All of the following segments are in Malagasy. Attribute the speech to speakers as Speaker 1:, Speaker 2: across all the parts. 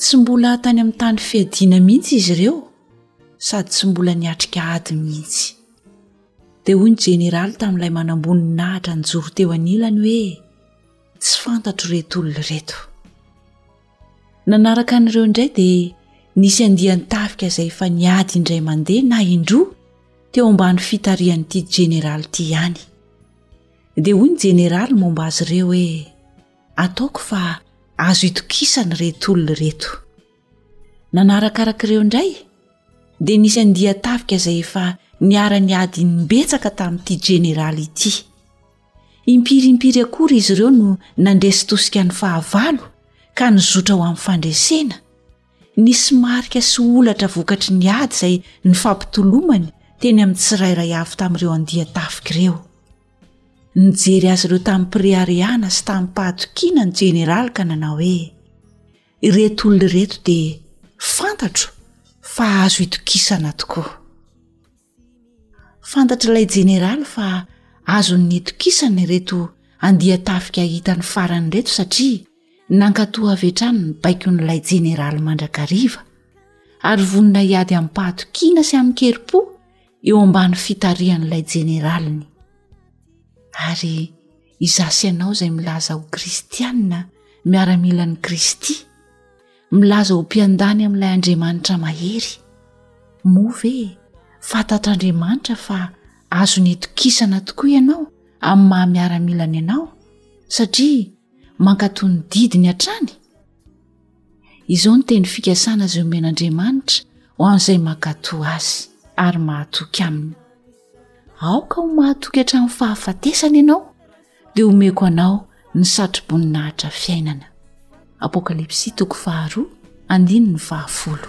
Speaker 1: Tsy mbola tany amin'ny tany fiadiana mihitsy izy ireo sady tsy mbola niatrika ady mihitsy. Dia hoy ny jeneraly tamin'ilay manamboninahitra nijoro teo anilany hoe, Tsy fantatro ireto olona ireto. Nanaraka an'ireo indray dia nisy andian-tafika izay efa niady indray mandeha na indroa teo ambany fitarihan'ity jeneraly ity ihany. Dia hoy ny jeneraly momba azy ireo hoe, ataoko fa azo itokisana ireto olona ireto nanarakaraka ireo indray dia nisy andia tafika izay efa niara-ny adiny betsaka tamin'ity jeneraly ity impirimpiry akory izy ireo no nandresy tosika ny fahavalo ka nizotra ho amin'ny fandresena nisy marika sy olatra vokatry ny ady izay ny fampitolomany teny amin'ny tsirairay avy tamin'ireo andia tafika ireo Nijery azy ireo tamim-pireharehana sy tamim-pahatokiana ny jeneraly ka nanao hoe, Ireto olona ireto dia fantatro fa azo itokisana tokoa. Fantatr'ilay jeneraly fa azony itokisana ireto andian-tafika hitany farany ireto satria nankatò avy hatrany ny baikon'ilay jeneraly mandrakariva, ary vonona hiady amim-pahatokiana sy amin-kerim-po, eo ambany fitarihan'ilay jeneraliny ary izaho sy ianao izay milaza ho kristianina miaramilan'i kristy milaza ho mpiandany amin'ilay andriamanitra mahery moa ve fantatr'andriamanitra fa azony itokisana tokoa ianao amin'ny maha miaramilany ianao satria mankatony didiny hatrany Izao no teny fikasana izay omen'Andriamanitra ho an'izay mankatò azy ary mahatoky aminy. Aoka ho mahatoky hatramin'ny fahafatesana ianao, dia omeko anao ny satroboninahitra fiainana. Apokalypsy toko faharoa andininy fahafolo.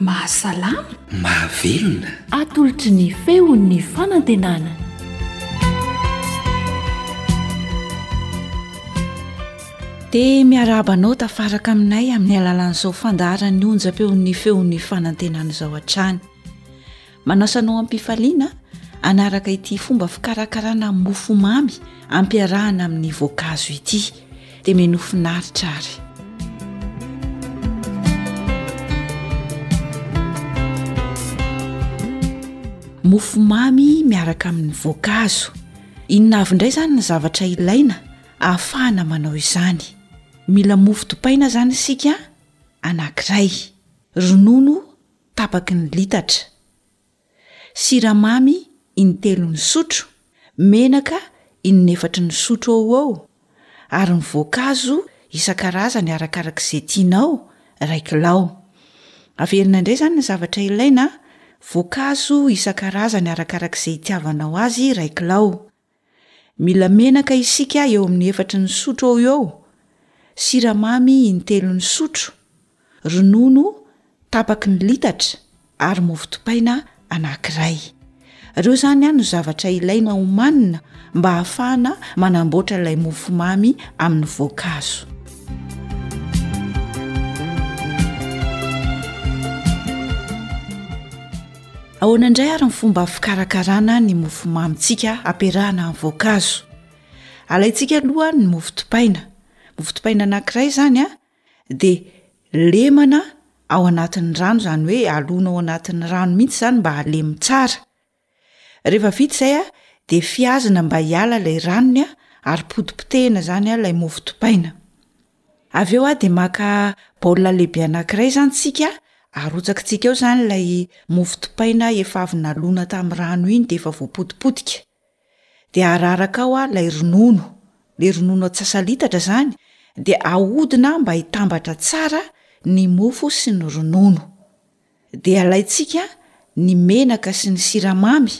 Speaker 2: Mahasalama.
Speaker 3: Mahavelona.
Speaker 2: Atolotry ny feon'ny fanantenana.
Speaker 1: Dia miarahaba anao tafaraka aminay amin'ny alalan'izao fandaharan'ny onjam-peon'ny feon'ny fanantenana izao hatrany. Manasa anao am-pifaliana hanaraka ity fomba fikarakarana mofo mamy ampiarahana amin'ny voankazo ity. Dia mino finaritra ary. Mofo mamy miaraka amin'ny voankazo. Inona avy indray izany ny zavatra ilaina ahafahana manao izany? Mila mofo dopaina izany isika anankiray, ronono, tapaky ny litatra, siramamy in-telo ny sotro, menaka in-efatry ny sotro eo ho eo, ary ny voankazo isan-karazany arakaraka izay tianao, iray kilao. Averina indray izany ny zavatra ilaina, voankazo isan-karazany arakaraka izay itiavanao azy, iray kilao. Mila menaka isika eo amin'ny efatry ny sotro eo ho eo, siramamy in-telon'ny sotro, ronono tapaky ny litatra ary mofo dipaina anankiray. Ireo izany no zavatra ilaina omanina mba hahafahana manamboatra ilay mofomamy amin'ny voankazo. Ahoana indray ary ny fomba fikarakarana ny mofo mamintsika ampiarahana amin'ny voankazo? Alaintsika aloha ny mofo dipaina. Mofo dipaina anankiray izany an, dia lemana ao anatin'ny rano, izany hoe alona ao anatin'ny rano mihitsy izany mba halemy tsara. Rehefa vita izay an, dia fihazana mba hiala ilay ranony ary potipotehina izany ilay mofo dipaina. Avy eo a de maka baolina lehibe anankiray zany tsika arotsakitsika ao zany lay mofo dipaina efa avy nalona tamin'ny rano iny de efa voapotipotika, de araraka ao a lay ronono, le ronono antsasalitatra zany, de ahodina mba hitambatra tsara ny mofo sy ny ronono. de alaintsika ny menaka sy ny siramamy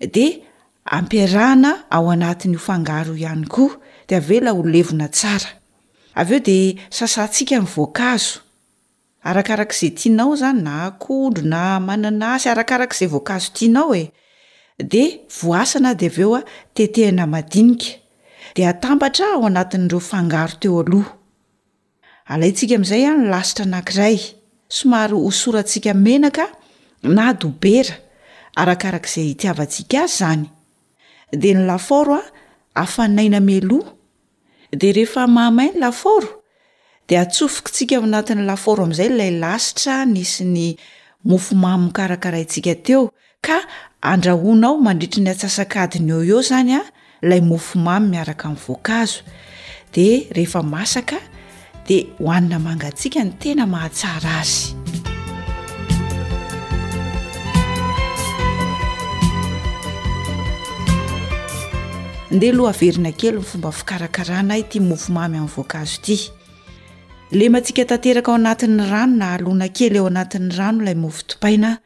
Speaker 1: de ampiarahana ao anatin'io fangaro ihany koa de avela ho levona tsara avy eo de sasantsika ny voankazo arakaraky izay tianao zany na akondro na mananasy arakaraky izay voankazo tianao e de voasana de avy eo a tetehina madinika de atambatra ao anatin'ireo fangaro teo aloha Alaintsika amin'izay ny lasitra anankiray, somary hosorantsika menaka na dobera, arakaraka izay itiavantsika azy izany. Dia ny lafaoro hafanaina mialoha. Dia rehefa mahamay ny lafaoro, dia atsofokintsika ao anatin'ny lafaoro amin'izay ilay lasitra nisy ny mofomamy nokarakaraintsika teo, Ka andrahoina ao mandritry ny atsasak'adiny eo ho eo izany a ilay mofomamy miaraka amin'ny voankazo dia rehefa masaka dia hohanina mangatsiaka ny tena mahatsara azy ndeha aloha averina kely ny fomba fikarakarana ity mofomamy amin'ny voankazo ity lemantsika tanteraka ao anatin'ny rano na alona kely eo anatin'ny rano ilay mofo topaina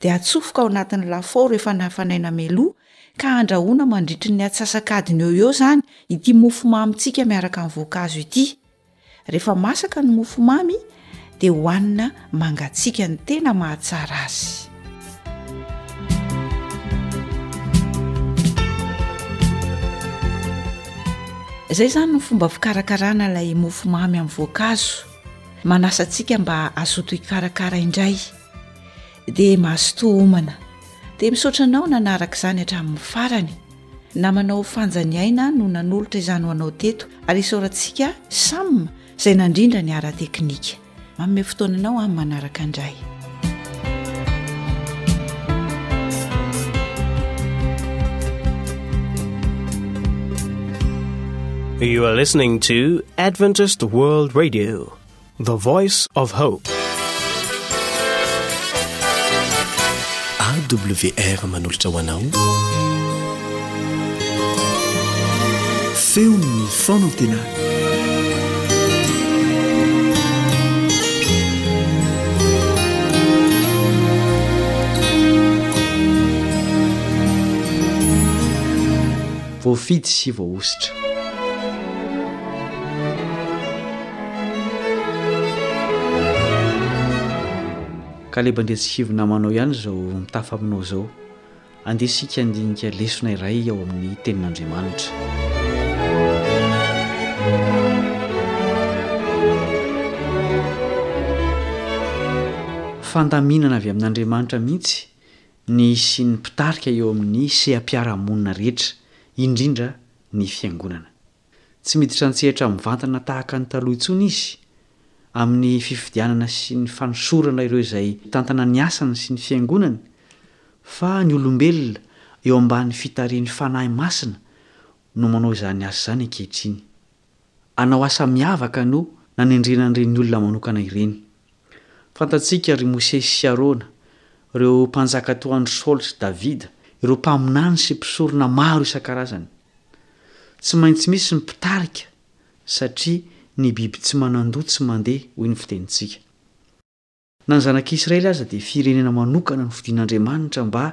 Speaker 1: dia atsofoka ao anatin'ny lafaoro efa nafanaina meloa ka andrahoina mandritry ny atsasak'adiny eo ho eo izany ity mofomamintsika miaraka amin'ny voankazo ity. Rehefa masaka ny mofomamy dia hohanina mangatsiaka ny tena mahatsara azy. Izay izany ny fomba fikarakarana ilay mofomamy amin'ny voankazo. Manasa antsika mba hazoto hikarakara indray. dia mazotoa homana dia misaotra anao nanaraka izany hatramin'ny farany namanao fanjany aina no nanolotra izany ho anao teto ary isaorantsika samma izay nandrindra ny ara-teknika maome fotoana anao amin'ny manaraka indray
Speaker 4: You are listening to Adventist World Radio. The Voice of Hope.
Speaker 3: AWR manolotra ho anao feon'ny fanantenana.
Speaker 5: Voafidy sy voahosotra. Kaleba ndeha tsy hivo namanao ihany izao mitafa aminao izao. Andeha isika handinika lesona iray ao amin'ny tenin'Andriamanitra. fandaminana avy amin'Andriamanitra mihitsy ny hisian'ny mpitarika eo amin'ny seha-piarahamonina rehetra, indrindra ny fiangonana. Tsy miditra an-tsehatra mivantana tahaka ny taloha intsony izy amin'ny fifidianana sy ny fanosorana ireo izay hitantana ny asany sy ny fiangonany, fa ny olombelona eo ambany fitarihin'ny Fanahy Masina no manao izany asa izany ankehitriny. Hanao asa miavaka no nanendrena an'ireny olona manokana ireny. Fantatsika ry Mosesy sy Arona, ireo mpanjaka toa an-dry Saoly sy Davida, ireo mpaminany sy mpisorona maro isan-karazany. Tsy maintsy misy ny mpitarika satria ny biby tsy manan-doha tsy mandeha, hoy ny fitenintsika. Na ny zanak'i Israely aza dia firenena manokana nofidin'Andriamanitra mba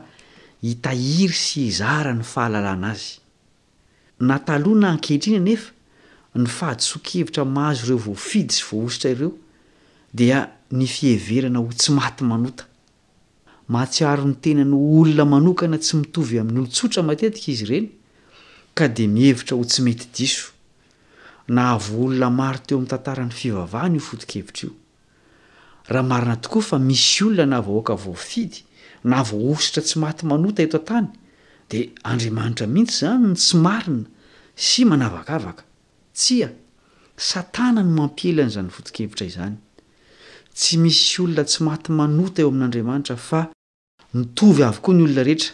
Speaker 5: hitahiry sy hizara ny fahalalana Azy. Na taloha na ankehitriny anefa, ny fahadisoan-kevitra mahazo ireo voafidy sy voahosotra ireo dia ny fiheverana ho tsy maty manota. Mahatsiaro ny tenany ho olona manokana tsy mitovy amin'ny olon-tsotra matetika izy ireny, ka dia mihevitra ho tsy mety diso. Nahavoa olona maro teo amin'ny tantaran'ny fivavahana io foto-kevitra io. Raha marina tokoa fa misy olona na vahoaka voafidy na voahosotra tsy maty manota eto an-tany dia Andriamanitra mihitsy izany no tsy marina sy manavakavaka. Tsia, Satana no mampiely an'izany foto-kevitra izany. Tsy misy olona tsy maty manota eo amin'Andriamanitra fa. Mitovy avokoa ny olona rehetra,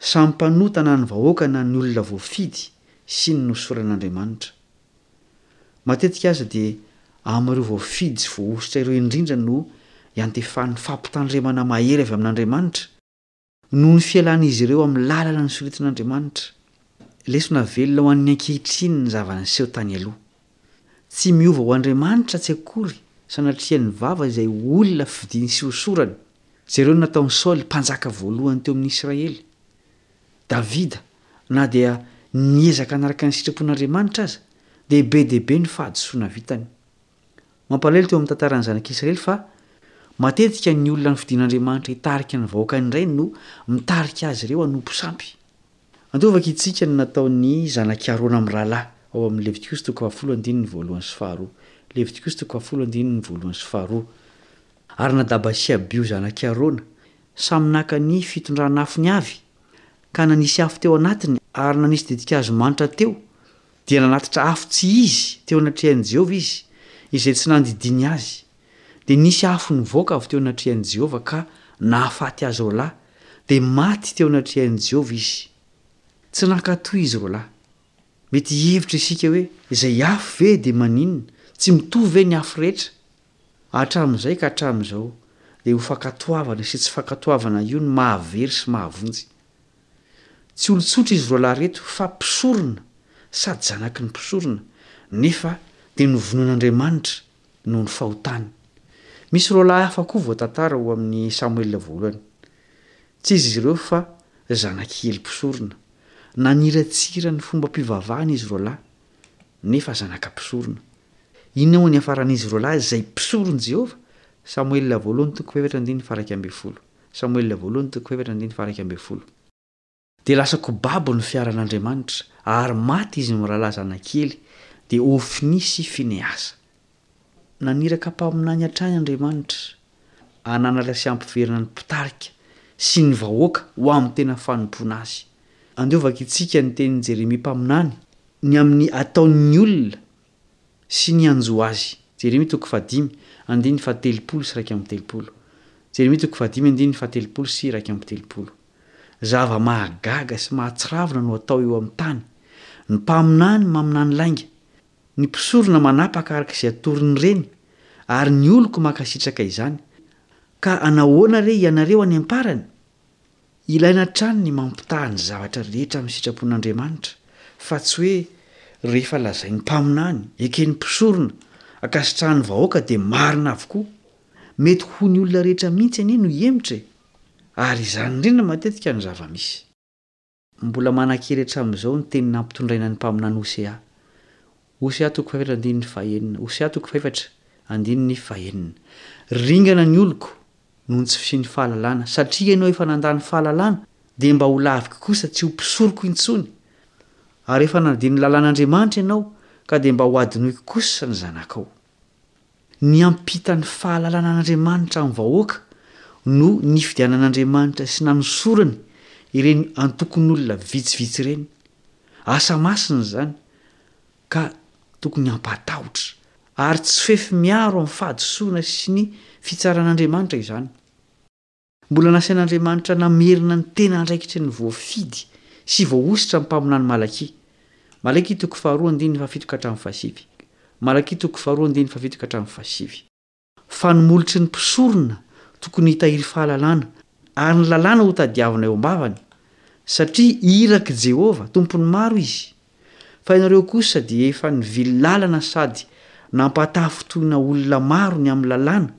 Speaker 5: samy mpanota na ny vahoaka na ny olona voafidy sy ny nosoran'Andriamanitra. Matetika aza dia amin'ireo voafidy sy voahosotra ireo indrindra no iantefan'ny fampitandremana mahery avy amin'Andriamanitra, noho ny fialan'izy ireo amin'ny lalana nosoritin'Andriamanitra. Lesona velona ho an'ny ankehitriny ny zava-niseho tany aloha. Tsy miova ho Andriamanitra tsy akory sanatria ny vava izay olona fidiny sy hosorany. Jereo ny nataon'i Saoly mpanjaka voalohany teo amin'ny Israely. Davida, na dia niezaka hanaraka ny sitrapon'Andriamanitra aza, dia be dia be ny fahadisoana vitany. Mampalahelo teo amin'ny tantaran'ny zanak'Israely fa matetika ny olona nofidin'Andriamanitra hitarika ny vahoakany indray no mitarika azy ireo hanompo sampy. Andeha hovaky isika ny nataon'ny zanak'i Arona amin'ny rahalahy, ao amin'ny Levitiosy toko fahafolo andininy voalohany sy faharoa. Levitiosy toko fahafolo andininy voalohany sy faharoa. Ary Nadaba sy Abio zanak'i Arona, samy naka ny fitondran'afony avy, ka nanisy afo teo anatiny ary nanisy ditin-kazo manitra teo, dia nanatitra afo tsy hizy teo anatrehan'i Jehovah izy, izay tsy nandidiany azy. Dia nisy afo nivoaka avy teo anatrehan'i Jehovah ka nahafaty azy roalahy, Dia maty teo anatrehan'i Jehovah izy. Tsy nankatò izy roalahy. Mety hihevitra isika hoe, 'Izay afo ve dia maninona? Tsy mitovy ve ny afo rehetra? Hatramin'izay ka hatramin'izao, dia io fankatoavana sy tsy fankatoavana io no mahavery sy mahavonjy. Tsy olon-tsotra izy roalahy ireto, fa mpisorona, sady zanaky ny mpisorona, nefa dia novonoin'Andriamanitra noho ny fahotany. Misy roalahy hafa koa voatantara ao amin'ny Samoela Voalohany. Tsy izy ireo fa zanak' i Ely mpisorona. Naniratsira ny fombam-pivavahana izy roalahy, nefa zanaka mpisorona. Inona moa ny hiafaran'izy roalahy izay mpisoron'i Jehovah? Samoela Voalohany toko fahefatra andininy faha iraika ambin'ny folo. Samoela Voalohany toko fahefatra andininy faha iraika ambin'ny folo. Dia lasa kobabo ny fiaran'Andriamanitra, ary maty izy mirahalahy zanakely, dia Hofnia sy Finehasa. Naniraka mpaminany hatrany Andriamanitra, hananatra sy hampiverina ny mpitarika sy ny vahoaka ho amin'ny tena fanompoana Azy. Andeho vakintsika ny tenin'i Jeremia mpaminany, ny amin'ny ataon'ny olona sy ny hanjo azy. Jeremia toko fahadimy, andininy fahatelopolo sy iraika amby telopolo. Jeremia toko fahadimy, andininy fahatelopolo sy iraika amby telopolo. Zava-mahagaga sy mahatsiravina no atao eo amin'ny tany. Ny mpaminany maminany lainga, ny mpisorona manapaka araka izay atoron'ny reny, ary ny oloko mankasitraka izany. Ka anahoana re ianareo any am-parany? Ilaina hatrany ny mampitaha ny zavatra rehetra amin'ny sitrapon'Andriamanitra fa tsy hoe rehefa lazain'ny mpaminany, eken'ny mpisorona, ankasitrahan'ny vahoaka dia marina avokoa. Mety ho ny olona rehetra mihitsy anie no hihemotra e! Ary izany indrindra matetika no zava-misy. Mbola manan-kery hatramin'izao ny teny nampitondraina ny mpaminany Hosea. Hosea toko fahefatra andininy fahenina Hosea toko fahefatra andininy fahenina Ringana ny oloko noho ny tsy fisian'ny fahalalana, satria ianao efa nandà ny fahalalana, dia mba ho laviko kosa, tsy ho mpisoroko intsony, ary efa nanadino ny lalàn'Andriamanitra ianao, ka dia mba hohadinoiko kosa ny zanakao. Ny hampita ny fahalalana an'Andriamanitra amin'ny vahoaka no nifidianan'Andriamanitra sy nanosorany ireny antokon'olona vitsivitsy ireny. Asa masina izany ka tokony hampatahotra, ary tsy fefy miaro amin'ny fahadisoana sy ny fitsaran'Andriamanitra izany. Mbola nasain'Andriamanitra namerina ny tena andraikitry ny voafidy sy voahosotra ny mpaminany Malakia. Malakia toko faharoa andininy fahafito ka hatramin'ny fahasivy. Malakia toko faharoa andininy fahafito ka hatramin'ny fahasivy. Fa ny molotry ny mpisorona tokony hitahiry fahalalana, ary ny lalàna hotadiavina eo am-bavany, satria irak'i Jehovah, Tompon'ny maro izy. Fa ianareo kosa dia efa nivily lalana sady nampahatafintohina olona maro ny amin'ny lalàna,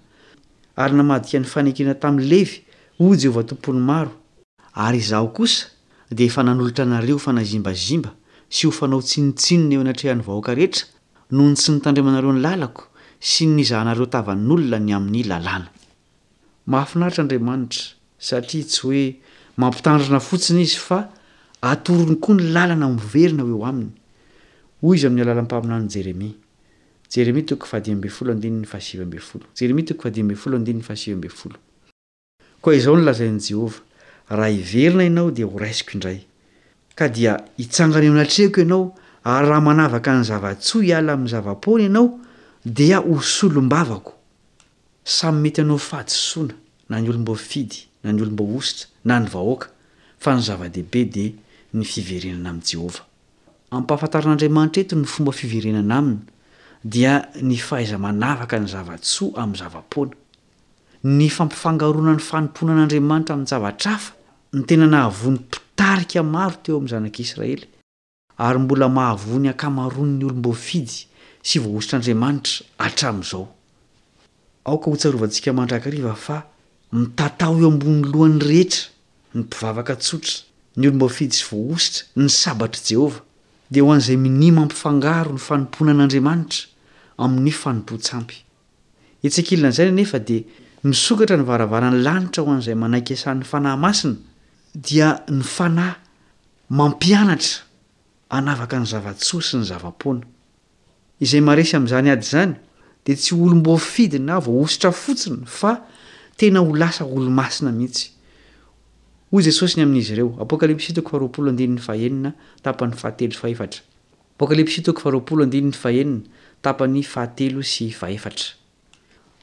Speaker 5: ary namadika ny fanekena tamin'i Levy, hoy Jehovah Tompon'ny maro. Ary Izaho kosa dia efa nanolotra anareo fanazimbazimba sy ho fanao tsinontsinona eo anatrehan'ny vahoaka rehetra, noho ny tsy nitandremanareo ny lalako sy ny nizahanareo tavan'olona ny amin'ny lalàna. Mahafinaritra Andriamanitra satria tsy hoe mampitandrina fotsiny Izy fa atorony koa ny lalana miverina ho eo aminy. Hoy Izy amin'ny alalan'ny mpaminanin'i Jeremia. Jeremia toko fahadimy ambin'ny folo andininy fahasivy ambin'ny folo. Jeremia toko fahadimy ambin'ny folo andininy fahasivy ambin'ny folo. Koa izao no lazain'i Jehovah, Raha hiverina ianao dia horaisiko indray, ka dia hitsangana eo anatrehako ianao, ary raha manavaka ny zava-tsoa hiala amin'ny zava-poana ianao, dia ho solom-bavako. Samy mety hanao fahadisoana na ny olom-boafidy na ny olom-boahosotra na ny vahoaka, fa ny zava-dehibe dia ny fiverenana amin'i Jehovah. Ampahafantarin'Andriamanitra eto ny fomba fiverenana aminy, dia ny fahaiza-manavaka ny zava-tsoa amin'ny zava-poana. Ny fampifangaroana ny fanompoana an'Andriamanitra amin-javatra hafa no tena nahavoa ny mpitarika maro teo amin'ny zanak'Israely. ary mbola mahavoa ny ankamaroan'ny olom-boafidy sy voahosotr'Andriamanitra hatramin'izao. Aoka hotsarovantsika mandrakariva fa mitatao eo ambonin'ny lohan'ny rehetra, ny mpivavaka tsotra, ny olom-boafidy sy voahosotra, ny Sabatr'i Jehovah, dia ho an'izay minia mampifangaro ny fanompoana an'Andriamanitra amin'ny fanompoan-tsampy. Etsy ankilan'izany anefa dia misokatra ny varavaran'ny lanitra ho an'izay manaiky hiasan'ny fanahy masina, dia ny fanahy Mampianatra hanavaka ny zava-tsoa sy ny zava-poana. Izay maresy amin'izany ady izany dia tsy ho olom-boafidy na voahosotra fotsiny fa tena ho lasa olo-masina mihitsy. Hoy Jesosy ny amin'izy ireo, Apokalypsy toko faharoapolo andininy fahenina, tapany fahatelo sy fahefatra. Apokalypsy toko faharoapolo andininy fahenina, tapany fahatelo sy fahefatra.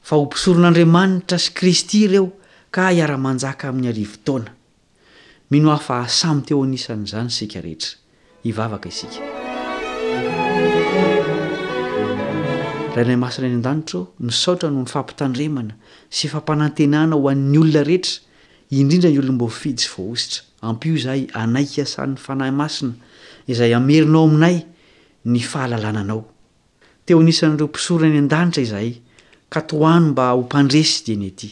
Speaker 5: Fa ho mpisoron'Andriamanitra sy Kristy ireo ka hiara-manjaka amin'ny arivo taona. Mino aho fa samy teo anisan'izany isika rehetra. Hivavaka isika. Rainay Masina any An-danitra ô, misaotra noho ny fampitandremana sy fampanantenana ho an'ny olona rehetra, indrindra ny olom-boafidy sy voahosotra. Ampio izahay hanaiky iasan'ny Fanahy Masina izay hamerina ao aminay ny fahalalana Anao. Teo anisan'ireo mpisorona any An-danitra izahay,
Speaker 6: ka tohano mba ho mpandresy dieny ety.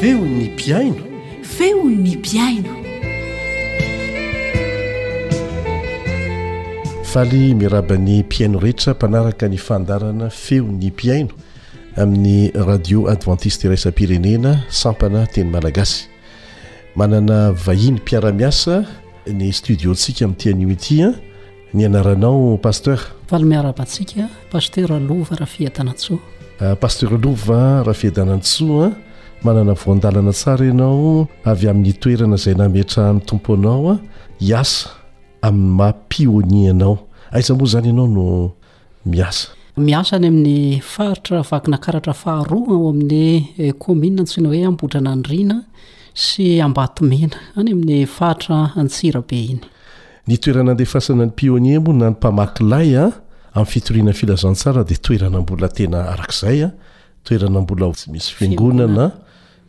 Speaker 1: Feon'ny mpihaino. Feon'ny mpihaino. Faly miraba ny
Speaker 3: mpihaino rehetra mpanaraka ny fandarana Feon'ny mpihaino amin'ny radio Adventiste Iraisam-pirenena sampana teny malagasy. Manana vahiny mpiara-miasa ny studio-ntsika amin'ity anio ity an. Ny anaranao Pasteur?
Speaker 7: Faly miarahaba antsika, Pasteur Lova
Speaker 3: Rafiadanantsoa. Pasteur Lova Rafiadanantsoa, manana voan-dalana tsara ianao avy amin'ny toerana izay nametrahan'ny Tompo anao hiasa amin'ny maha pionnier anao. Aiza moa izany ianao no miasa.
Speaker 7: Miasa any amin'ny faritra Vakinakaratra faharoa ao amin'ny eh, kaominina antsoina hoe Ambotranandriana sy Ambatomena, any amin'ny faritra Antsirabe iny.
Speaker 3: Ny toerana andefasana ny pionnier moa na ny mpamaky lay a, amin'ny fitoriana filazantsara dia toerana mbola tena arak'izay a, toerana mbola misy fiangonana,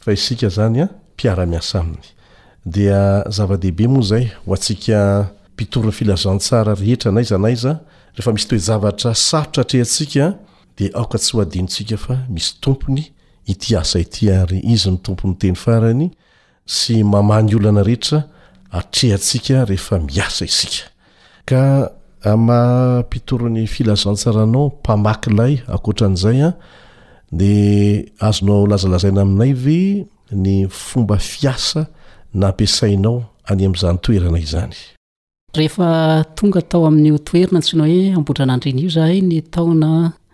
Speaker 7: Fa isika izany
Speaker 3: an, mpiara-miasa aminy. Dia zava-dehibe moa izay ho antsika mpitory ny filazantsara rehetra n'aiza n'aiza, rehefa misy toe-javatra sarotra atrehantsika dia aoka tsy ho adinontsika fa misy tompony ity asa ity ary Izy no tompon' ny teny farany sy mamaha ny olana rehetra atrehantsika rehefa miasa isika. Ka amin'ny maha mpitory ny filazantsaranao mpamaky lay ankoatran'izay an, dia azonao lazalazaina aminay ve ny fomba fiasa nampiasainao any amin'izany toerana izany?
Speaker 7: Rehefa tonga tao amin'io toerana antsoina hoe Ambodranandriana io izahay ny taona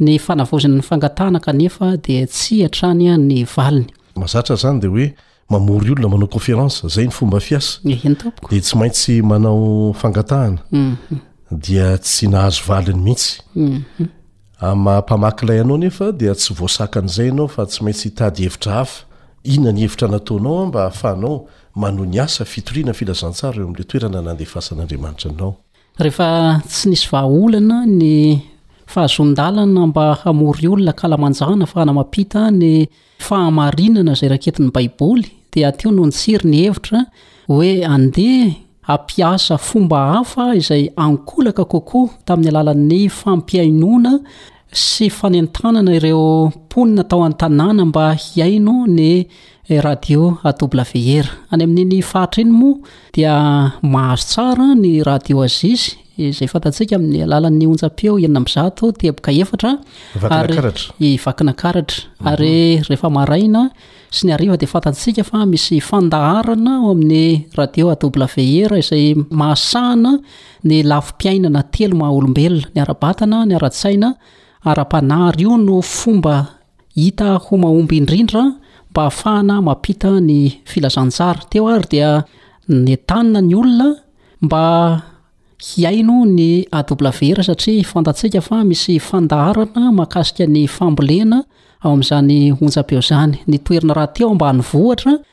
Speaker 7: Ny fanavaozana ny fangatahana kanefa dia tsia hatrany ny valiny.
Speaker 3: Mazatra zany dia hoe mamory olona manao conférence, zay ny fomba fiasa.
Speaker 7: Ehe ny tompoko.
Speaker 3: Dia tsy maintsy manao fangatahana.
Speaker 7: Mhm.
Speaker 3: Dia tsy nahazo valiny mihitsy.
Speaker 7: Mhm.
Speaker 3: Amin'ny maha mpamaky ilay anao nefa dia tsy voasakan'izay ianao fa tsy maintsy hitady hevitra hafa. Inona ny hevitra nataonao mba hahafahanao manohy ny asa fitoriana ny filazantsara eo amin'ilay toerana nandefasan'Andriamanitra anao?
Speaker 7: Rehefa tsy nisy vahaolana ny fahazoan-dalana mba hamory olona ankalamanjana fa hanamapita ny fahamarinana izay raketin'ny Baiboly, dia teo no nitsiry ny hevitra hoe andeha hampiasa fomba hafa izay ankolaka kokoa tamin'ny alalan'ny fampihainoana sy fanentanana ireo mponina tao an-tanàna mba hihaino ny radio AWR. Any amin'iny faritra iny moa dia mahazo tsara ny radio Aziz izay fantatsika amin'ny alalan'ny onjam-peo enina amby zato teboka efatra ary i Vakina Karatra mhm. ary rehefa maraina sy ny hariva dia fantatsika fa misy fandaharana ao amin'ny radio AWR izay mahasahana Ny lafim-piainana telo maha-olombelona, ny ara-batana, ny ara-tsaina, ara-panahy ary io no fomba hita ho mahomby indrindra mba hahafahana mampita ny filazantsara. Teo ary dia nentanina ny olona mba hihaino ny AWR satria fantatsika fa misy fandaharana mahakasika ny fambolena ao amin'izany onjam-peo izany. Ny toerana rahateo ambanivohitra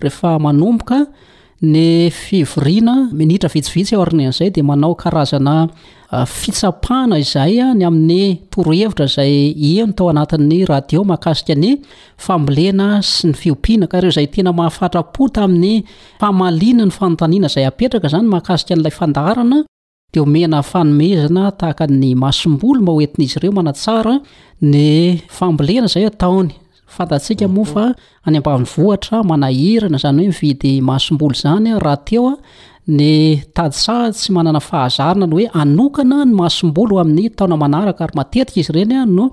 Speaker 7: Rehefa manomboka ny fivoriana minitra vitsivitsy aorian'izay dia manao karazana ah, fitsapana izay ah, ny amin'ny torohevitra izay hieno tao anatin'ny radio makasika ny fambolena sy ny fiompiana ka ireo izay tena mahafatra-po tamin'ny famaliana ny fanontaniana izay apetraka izany makasika an'ilay fandaharana dia omena fanomezana tahaka ny masom-bolo mba hoentin'izy ireo manatsara ny fambolena izay ataony fantatsika moa fa any ambany vohatra manahirana izany hoe mividy masom-bolo izany raha teo ny tadisa tsy manana fahazarana ny hoe anokana ny masom-bolo ho amin'ny taona manaraka ary matetika izy ireny no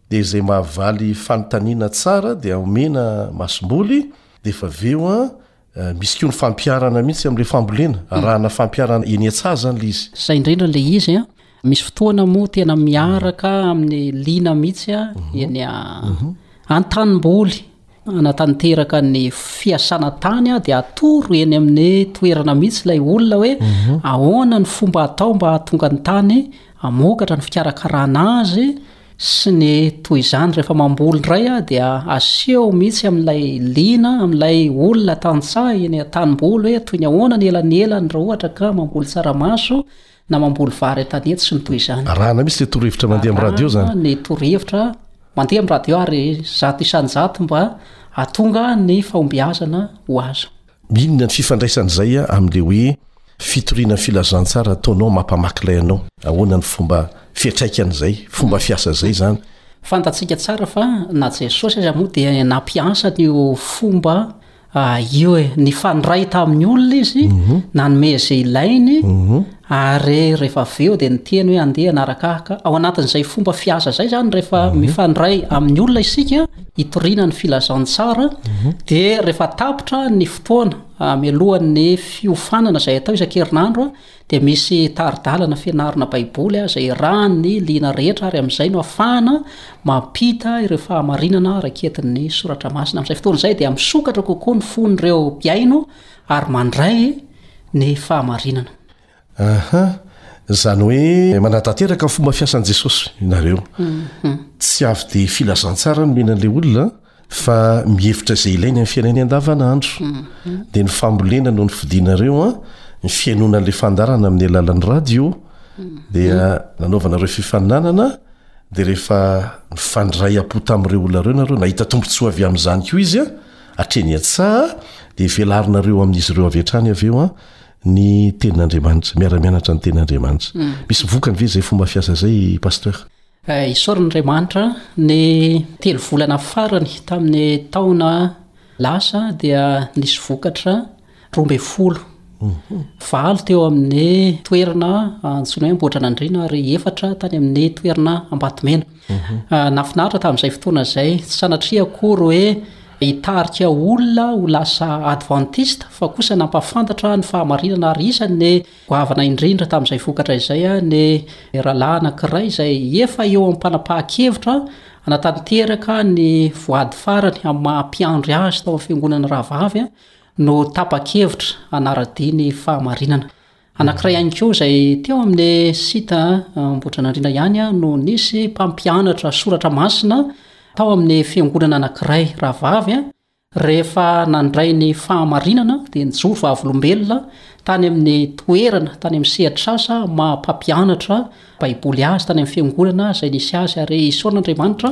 Speaker 7: Dia
Speaker 3: izay mahavaly fanontaniana tsara dia omena masomboly dia efa avy eo an, misy koa ny fampiharana mihitsy amin'ilay fambolena, arahana fampiharana eny an-tsaha izany ilay izy.
Speaker 7: Izay indrindra ilay izy an, misy fotoana moa tena miaraka amin'ny liana mihitsy an, mhm. eny mhm. an-tanimboly, anatanteraka ny fiasana tany an, dia atoro eny amin'ny toerana mihitsy ilay olona hoe mhm. ahoana ny fomba atao mba hahatonga ny tany hamokatra ny fikarakarana azy, sy ny toy izany rehefa mamboly indray aho dia aseho mihitsy amin'ilay liana amin'ilay olona tantsaha eny an-tanimboly hoe toy ny ahoana ny elanelany raha ohatra ka mamboly tsaramaso na mamboly vary an-tanety sy ny toy
Speaker 3: izany. Arahana mihitsy ilay torohevitra mandeha amin'ny radio izany.
Speaker 7: Arahana ny torohevitra mandeha amin'ny radio ary zato isan-jato mba hahatonga ny fahombiazana ho azo.
Speaker 3: Inona ny fifandraisan'izay amin'ilay hoe fitoriana filazantsara ataonao mampamaky ilay anao? Ahoana ny fomba fiantraikan'izay, fomba fiasa izay izany?
Speaker 7: Fantatsika tsara fa na Jesosy aza moa dia nampiasa an'io fomba io e. Nifandray tamin'ny olona izy, nanome izay ilainy Ary rehefa avy eo dia niteny hoe andeha hanaraka ahy ka. Ao anatin'izay fomba fiasa izay izany rehefa mifandray amin'ny olona isika hitoriana ny filazantsara dia rehefa tapitra ny fotoana mialohan'ny fiofanana izay atao isan-kerinandro dia misy tari-dalana fianarana Baiboly izay irahan'ny liana rehetra ary amin'izay no ahafahana mampita ireo fahamarinana raketin'ny soratra masina. Amin'izay fotoana izay dia misokatra kokoa ny fon'ireo mpihaino ary mandray ny fahamarinana.
Speaker 3: Aha, izany hoe manatanteraka ny fomba fiasan'i Jesosy
Speaker 7: ianareo.
Speaker 3: Tsy avy dia filazantsara no omena an'ilay olona fa mihevitra izay ilainy amin'ny fiainany andavanandro. Dia ny fambolena no nifidinareo an, ny fihainoana an'ilay fandaharana amin'ny alalan'ny radio. Dia nanaovanareo fifaninanana, dia rehefa nifandray am-po tamin'ireo olona ireo ianareo, nahita tombontsoa avy amin'izany koa izy an, Hatreny an-tsaha, dia velarinareo amin'izy ireo avy hatrany avy eo ny Tenin'Andriamanitra, miara-mianatra ny Tenin'Andriamanitra.
Speaker 7: Mm.
Speaker 3: Misy vokany ve izay fomba fiasa izay, Pasteur?
Speaker 7: Eh, Isaoran'Andriamanitra, ny telo volana farany tamin'ny taona lasa dia nisy vokatra, roa ambin'ny folo. Valo teo amin'ny toerana antsoina hoe Ambohitranandriana ary efatra tany amin'ny toerana Ambatomena. Ah, Nahafinaritra tamin'izay fotoana izay. Tsy sanatria akory hoe hitarika olona ho lasa advantista fa kosa nampahafantatra ny fahamarinana ary isan'ny goavana indrindra tamin'izay vokatra izay ah, ny rahalahy anankiray izay efa eo am-panapahan-kevitra hanatanteraka ny voady farany amin'ny maha mpiandry azy tao amin'ny fiangonana rahavavy ah, no tapa-kevitra hanara-dia ny fahamarinana. Anankiray ihany koa izay teo amin'ny site Ambotranandriana ihany no nisy mpampianatra soratra masina tao amin'ny fiangonana anankiray rahavavy rehefa nandray ny fahamarinana dia nijoro vavolombelona tany amin'ny toerana tany amin'ny sehatrasa maha-mpampianatra baiboly azy tany amin'ny fiangonana izay nisy azy ary isaorana Andriamanitra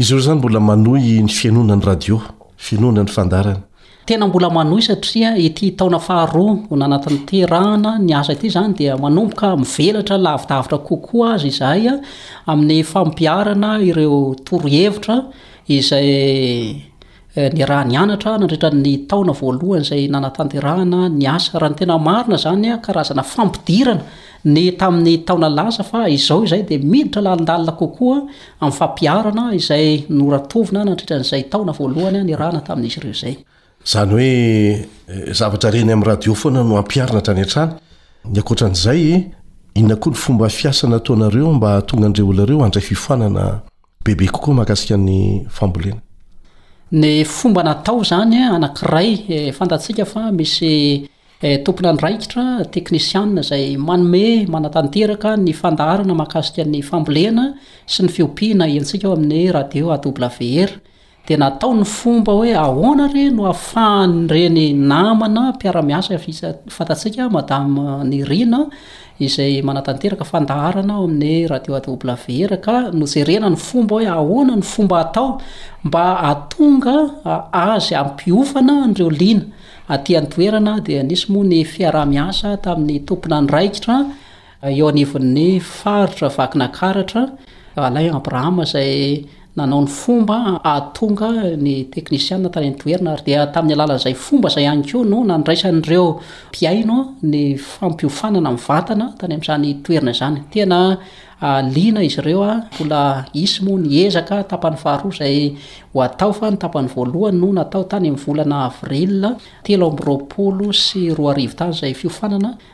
Speaker 3: Izy ireo izany mbola manohy ny fihainoana ny radio, finoana ny fandaharana.
Speaker 7: Tena mbola manohy satria ity taona faharoa ho nanatanterahana ny asa ity izany dia manomboka mivelatra lavidavitra kokoa aza izahay amin'ny fampiharana ireo torohevitra izay Niaraha-nianatra nandritra ny taona voalohany izay nanatanterahana ny asa. Raha ny tena marina izany, karazana fampidirana ny tamin'ny taona lasa fa izao izay dia miditra lalindalina kokoa amin'ny fampiharana izay noratovina nandritra an'izay taona voalohany niarahana tamin'izy ireo izay.
Speaker 3: Izany hoe zavatra reny amin'ny radio foana no ampiharina hatrany hatrany. Ny ankoatra an'izay, inona koa ny fomba fiasa nataonareo mba hahatonga an'ireo olona ireo handray fiofanana Bebe kokoa mahakasika ny fambolena.
Speaker 7: Ny fomba natao izany anankiray fantatsika fa misy tompon'andraikitra, teknisiana izay manome, manatanteraka ny fandaharana mahakasika ny fambolena sy ny fiompiana entsika ao amin'ny radio AWR. Dia natao ny fomba hoe ahoana re no ahafahan'ireny namana mpiara-miasa fantatsika Madame Nirina izay manatanteraka fandaharana ao amin'ny radio AWR ka nojerena ny fomba hoe ahoana ny fomba atao mba atonga azy ampiofana an'ireo liana aty an-toerana dia nisy moa ny fiaraha-miasa tamin'ny tomponandraikitra Eo anivon'ny faritra Vakinakaratra, Alain Abraham izay nanao ny fomba hahatonga ny teknisiana tany an-toerana ary dia tamin'ny alalan'izay fomba izay ihany koa no nandraisan'ireo mpihaino ny fampiofanana mivantana tany amin'izany toerana izany. Tena liana izy ireo, mbola hisy moa ny ezaka tapany faharoa izay ho atao fa ny tapany voalohany no natao tany amin'ny volana avril telo amby roapolo sy roa arivo tany izay
Speaker 3: fiofanana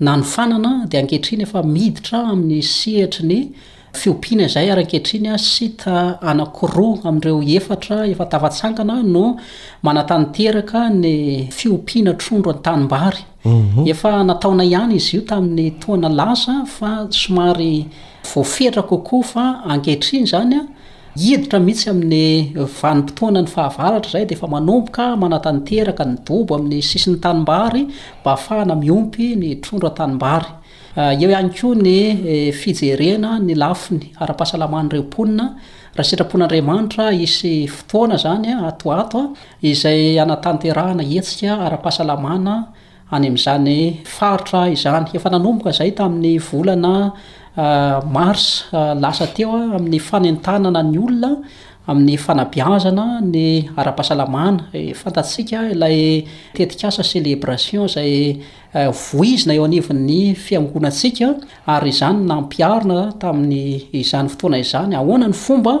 Speaker 7: Na ny fanana dia ankehitriny efa miditra amin'ny sehatry ny fiompiana izay ary ankehitriny site anankiroa amin'ireo efatra efa tafatsangana no manatanteraka ny fiompiana trondro an-tanimbary.
Speaker 3: Mhm.
Speaker 7: Efa nataona ihany izy io tamin'ny toana lasa fa somary voafetra kokoa fa ankehitriny izany Hiditra mihitsy amin'ny vanim-potoanan'ny fahavaratra izay dia efa manomboka manatanteraka ny dobo amin'ny sisin'ny tanimbary mba hahafahana miompy ny trondro an-tanimbary. Eo ihany koa ny fijerena ny lafiny ara-pahasalaman'ireo mponina, raha sitrapon'Andriamanitra hisy fotoana izany ato ho ato izay hanatanterahana hetsika ara-pahasalamana any amin'izany faritra izany. Efa nanomboka izay tamin'ny volana mars lasa teo amin'ny fanentanana ny olona amin'ny fanabeazana ny ara-pahasalamana. Eh, fantatsika ilay tetikasa celebration izay eh, voizina eo anivon'ny fiangonantsika ary izany nampiarina tamin'ny izany fotoana izany. Ahoana
Speaker 3: ny fomba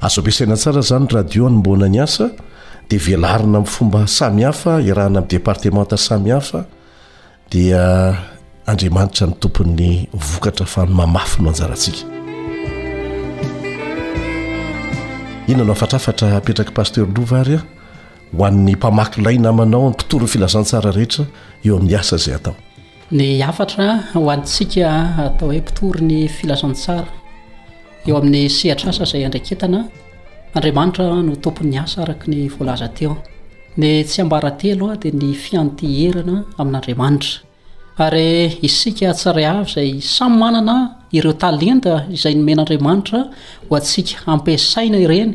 Speaker 3: Azo ampiasaina tsara izany radio hanomboana ny asa, dia velarina amin'ny fomba samy hafa, iarahana amin'ny departemanta samy hafa, dia Andriamanitra ny tompon'ny vokatra fa ny mamafy no anjarantsika. Inona no hafatrafatra hapetrak'i Pasteur Lova ary an? ho an'ny mpamaky lay namanao, ny mpitory ny filazantsara rehetra eo amin'ny asa izay atao.
Speaker 7: Ny hafatra ho antsika atao hoe mpitory ny filazantsara eo amin'ny sehatr'asa izay andraiketana, Andriamanitra no tompon'ny asa araka ny voalaza teo. Ny tsiambaratelo dia ny fianteherana amin'Andriamanitra. Ary isika tsirairay avy izay samy manana ireo talenta izay nomen'Andriamanitra ho antsika, ampiasaina ireny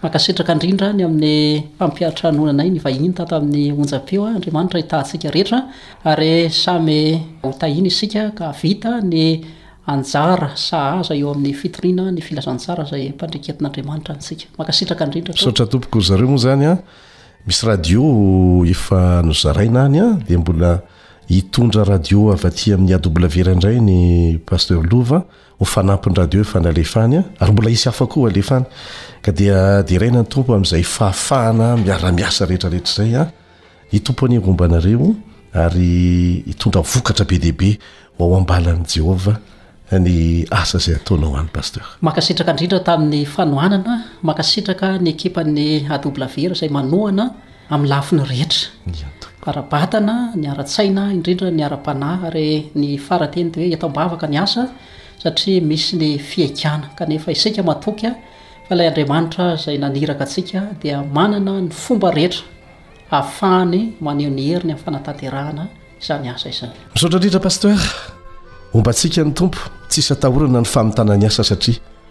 Speaker 3: Mankasitraka indrindra ny amin'ny
Speaker 7: mpampihatra noana anay nivahiny tato amin'ny onjam-peo Andriamanitra hitaha antsika rehetra ary samy ho tahiny isika ka hahavita ny anjara sahaza eo amin'ny fitoriana ny filazantsara izay mpandrikentin'Andriamanitra antsika. Mankasitraka indrindra tompoko.
Speaker 3: Misaotra tompoko, zareo moa zany an, misy radio efa nozaraina any an, dia mbola hitondra radio avy aty amin'ny AWR indray ny Pasteur Lova Ho fanampiny radio efa nalefany an, ary mbola hisy hafa koa ho alefany. Ka dia deraina ny Tompo amin'izay fahafahana miara-miasa rehetra rehetra izay an. Ny Tompo anie homba anareo ary hitondra vokatra be dia be ho ao am-balan'i Jehovah ny asa izay ataonao any Pasteur.
Speaker 7: Mankasitraka indrindra tamin'ny fanohanana, mankasitraka ny ekipan'ny AWR izay manohana amin'ny lafiny rehetra, ara-batana, ny ara-tsaina, indrindra ny ara-panahy, ary ny fara teny dia hoe eto am-bavaka ny asa satria misy ny fihaikana, kanefa isika matoky fa ilay Andriamanitra izay naniraka antsika dia manana ny fomba rehetra hahafahany maneho ny heriny amin'ny fanatanterahana izany asa izany.
Speaker 3: Misaotra indrindra Pasteur, homba antsika ny Tompo, tsy hisy atahorana ny famitana ny asa satria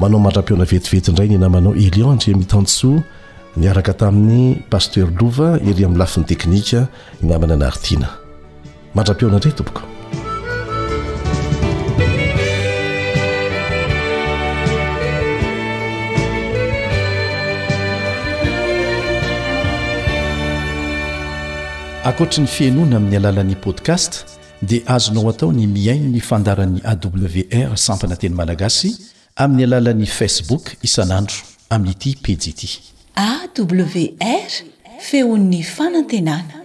Speaker 3: Manao mandra-pihaona vetivety indray ny namanao Elion Andriamitansoa niaraka tamin'ny Pasteur Lova ery amin'ny lafiny teknika ny namana Naritiana. Mandra-pihaona indray tompoko.
Speaker 8: Ankoatry ny fihainoana amin'ny alalan'ny podcast dia azonao atao ny mihaino ny fandaharan'ny AWR sampana teny malagasy amin'ny alalan'ny Facebook isan'andro amin'ity pejy ity.
Speaker 1: AWR, feon'ny fanantenana.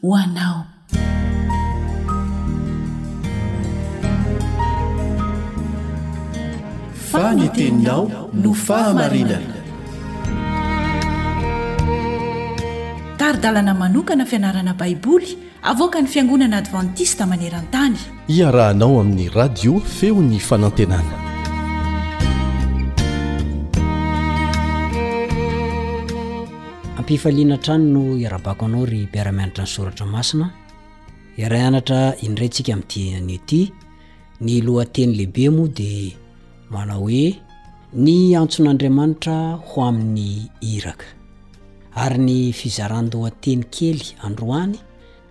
Speaker 9: ho anao. Fa ny
Speaker 8: teninao no fahamarinana.
Speaker 1: Tari-dalana manokana fianarana Baiboly
Speaker 2: avoakan'ny Fiangonana Advantista maneran-tany.
Speaker 8: Iarahanao amin'ny Radio Feon'ny Fanantenana.
Speaker 10: Am-pifaliana hatrany no iarabako anao ry mpiara-mianatra ny soratra masina. Iaraha anatra indray tsika amin'ny dia anio ity. Ny lohateny lehibe moa dia manao hoe ny antson'Andriamanitra ho amin'ny iraka. Ary ny fizaran-dohateny kely androany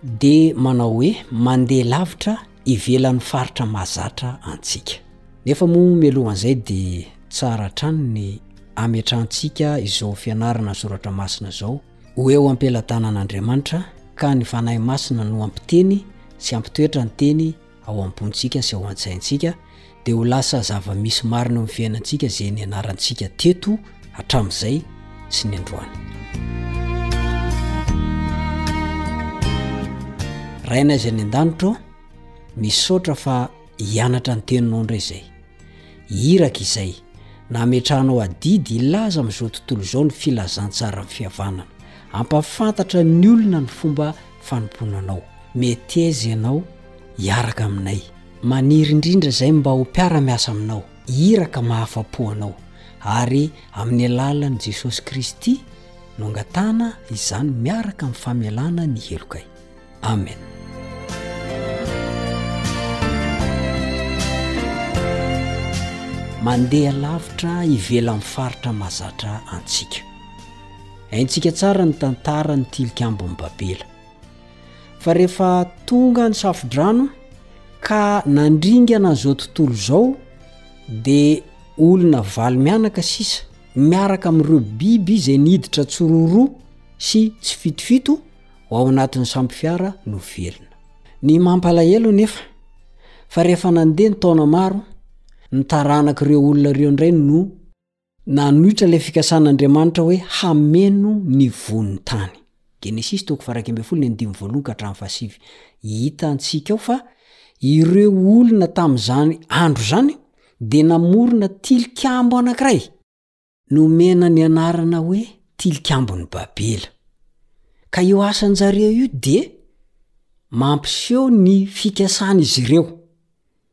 Speaker 10: dia manao hoe mandeha lavitra ivelan'ny faritra mahazatra antsika. Nefa moa mialohan'izay dia tsara hatrany ny ametrahantsika izao fianarana ny soratra masina izao ho eo am-pelatanan'Andriamanitra ka ny Fanahy Masina no hampiteny sy hampitoetra ny teny ao am-pontsika sy ao an-tsaintsika dia ho lasa zava-misy marina amin'ny fiainantsika izay nianarantsika teto hatramin'izay sy ny androany. Rainay izay ny an-danitra ô, misaotra fa hianatra ny teninao indray izay. Iraka izay, nametrahanao adidy hilaza amin'izao tontolo izao ny filazantsaran'ny fihavanana. Ampahafantatra ny olona ny fomba fanompoana anao. Meteza ianao. hiaraka aminay. Maniry indrindra izay mba ho mpiara-miasa aminao, iraka mahafa-po anao, ary amin'ny alalan'i Jesosy Kristy no angatahana izany miaraka amin'ny famelana ny helokay. Amen. mandeha lavitra ivelan'ny faritra mazatra antsika. Haintsika tsara ny tantara ny tilikambon'ny Babela. fa rehefa tonga ny safodrano ka nandringana an'izao tontolo izao dia olona valy mianaka sisa miaraka amin'ireo biby izay niditra tsororo sy tsy fitofito ho ao anatin'ny sampy fiara no velona ny mampalahelo nefa fa rehefa nandeha ny taona maro ny taranak'ireo olona ireo indray no Nanohitra ilay fikasan'Andriamanitra hoe hameno ny vohon'ny tany. Genesisy toko faha-iraika ambin'ny folo ny andininy voalohany ka hatramin'ny fahasivy. Hitantsika ao fa ireo olona tamin'izany andro izany dia namorona tilikambo anankiray. Nomena ny anarana hoe Tilikambon'i Babela. Ka io asan-dry zareo io dia mampiseho ny fikasan'izy ireo.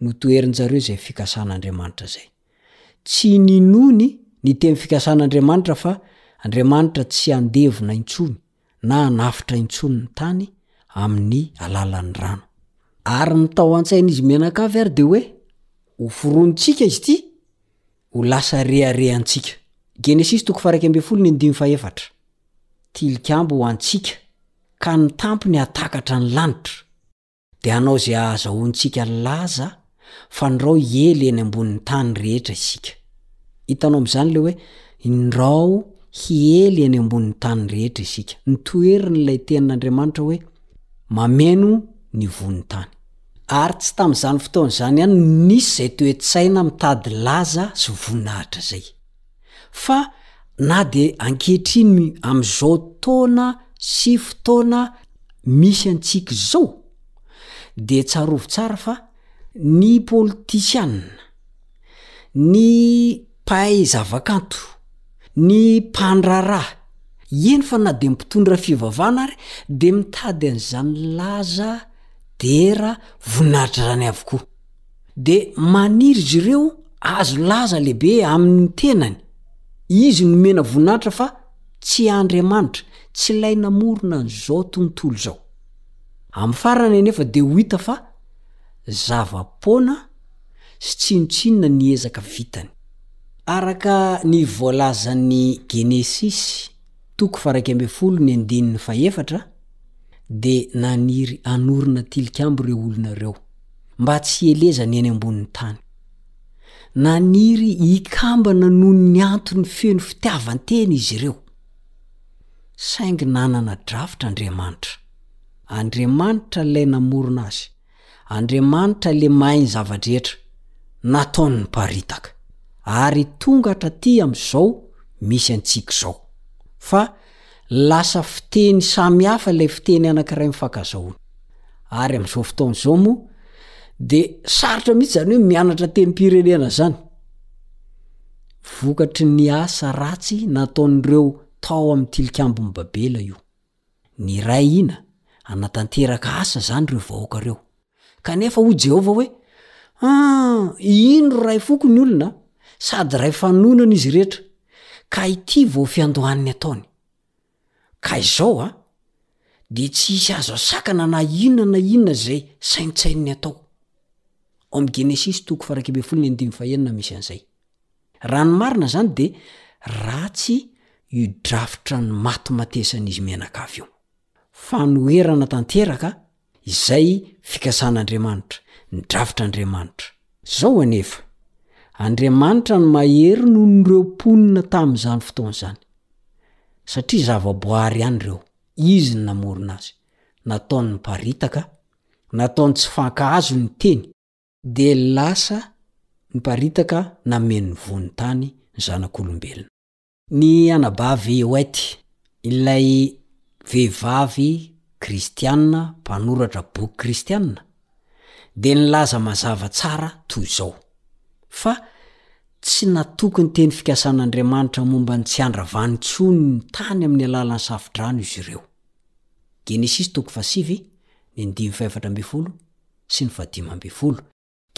Speaker 10: notoherin jareo izay fikasan Andriamanitra izay. Tsy ninoany ny teny fikasan Andriamanitra fa Andriamanitra tsy handevona intsony na hanafitra intsony ny tany amin ny alalan ny rano. Ary ny tao antsain izy mianakavy ary dia hoe hoforonin tsika izy ity ho lasa reharehan tsika. Genesisy toko faha iraika ambin'ny folo ny andininy faha efatra. Tilikambo ho antsika ka ny tampony hahatakatra ny lanitra. Dia hanao izay hahazahoantsika laza fa ndrao hiely eny ambonin'ny tany rehetra isika. Hitanao amin'izany ilay hoe ndrao hiely eny ambonin'ny tany rehetra isika. Notoherin'ilay Tenin'Andriamanitra hoe mameno ny vohon'ny tany. Ary tsy tamin'izany fotoana izany ihany no nisy izay toe-tsaina mitady laza sy voninahitra izay. fa na dia ankehitriny amin'izao taona sy fotoana misy antsika izao dia tsarovy tsara fa ny politisiana, ny mpahay zavakanto, ny mpandraharaha, eny fa na dia mpitondra fivavahana ary dia mitady an'izany laza, dera, voninahitr'izany avokoa. Dia maniry izy ireo azo laza lehibe amin' ny tenany, izy nomena voninahitra fa tsy Andriamanitra, tsy Ilay namorona an'izao tontolo izao. Amin'ny farany anefa dia ho hita fa zava-poana sy tsinontsinona ny ezaka vitany. Araka ny voalazan'ny Genesisy, toko faharaika ambin'ny folo ny andininy fahefatra, dia naniry hanorina tilikambo ireo olona ireo. mba tsy hielezany eny ambonin'ny tany. Naniry hikambana noho ny antony feno fitiavan-tena izy ireo. Saingy nanana drafitra Andriamanitra. Andriamanitra ilay namorona azy. Andriamanitra ilay mahay ny zava-drehetra nataony niparitaka. Ary tonga hatraty amin'izao misy antsika izao. Fa Lasa fiteny samy hafa ilay fiteny anankiray mifankazahoana. Ary amin'izao fotoana izao moa dia sarotra mihitsy izany hoe mianatra tenim-pirenena izany. Vokatry ny asa ratsy nataon'ireo tao amin'ny Tilikambon'i Babela io. Niray hina hanatanteraka asa izany ireo vahoaka ireo. Kanefa hoy Jehovah hoe, An, iny ry ray foko ny olona, sady ray fanononana izy rehetra, ka ity vao fiandohan'ny ataony. Ka izao a, dia tsy hisy azo asakana na inona na inona izay saintsaininy atao. Ao amin'ny Genesisy toko faharaika ambin'ny folo ny andininy fahenina misy an'izay. Raha ny marina izany dia ratsy io drafitra nimatimatesan'izy mianakavy io. Fanoherana tanteraka izay fikasan'Andriamanitra, ny drafitr'Andriamanitra. Zao anefa, Andriamanitra no mahery noho ireo mponina tamin'izany fotoana izany. Satria zava-boary ihany ireo, Izy no namorona azy. Nataony niparitaka, nataony tsy fankahazo ny teny. Dia lasa niparitaka nameno ny vohon'ny tany ny zanak'olombelona. Ny anabavy White, ilay vehivavy kristiana mpanoratra boky kristiana, dia nilaza mazava tsara toy izao, Fa tsy natoky ny teny fikasan'Andriamanitra momba ny tsy handrava ny tsony ny tany amin'ny alalan'ny safodrano izy ireo. Genesisy toko fahasivy, ny andininy fahefatra ambin'ny folo sy ny fahadimy ambin'ny folo.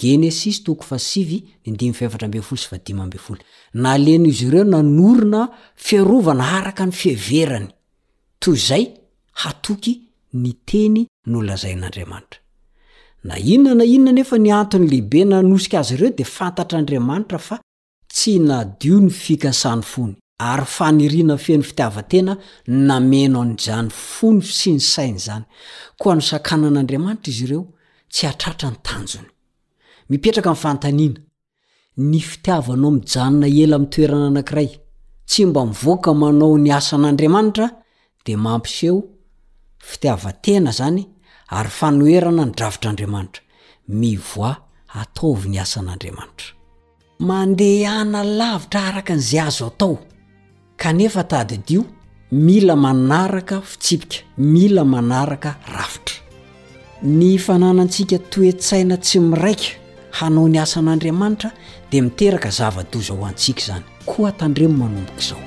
Speaker 10: Genesisy toko fahasivy, ny andininy fahefatra ambin'ny folo sy fahadimy ambin'ny folo. Nalehina izy ireo nanorina fiarovana araka ny fiheverany, toy izay hatoky ny teny nolazain'Andriamanitra. Na inona na inona anefa ny antony lehibe nanosika azy ireo, dia fantatr'Andriamanitra fa Tsy nadio ny fikasany fony, ary faniriana feno fitiavan-tena nameno an'izany fony sy ny sainy izany. Koa nosakanana Andriamanitra izy ireo tsy hahatratra ny tanjony. Mipetraka ny fanontaniana, Ny fitiavanao mijanona ela amin'ny toerana anankiray, tsy mba mivoaka manao ny asan'Andriamanitra dia mampiseho fitiavan-tena izany ary fanoherana ny drafitr'Andriamanitra. Mivoaha, ataovy ny asan'Andriamanitra. Mandehana lavitra araka an'izay azo atao, kanefa tadidio, mila manaraka fitsipika, mila manaraka rafitra. Ny fananantsika toe-tsaina tsy miraika hanao ny asan'Andriamanitra dia miteraka zava-doza ho antsika izany. Koa tandremo manomboka izao.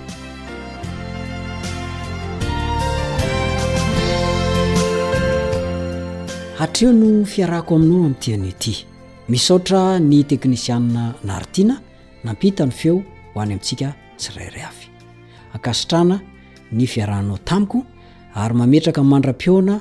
Speaker 10: Hatreo no fiarahako aminao amin'ity anio ity. Misaotra ny teknisianina Naritiana nampita ny feo ho any amintsika tsirairay avy. Ankasitrahana ny fiarahanao tamiko ary mametraka
Speaker 3: mandra-pihaona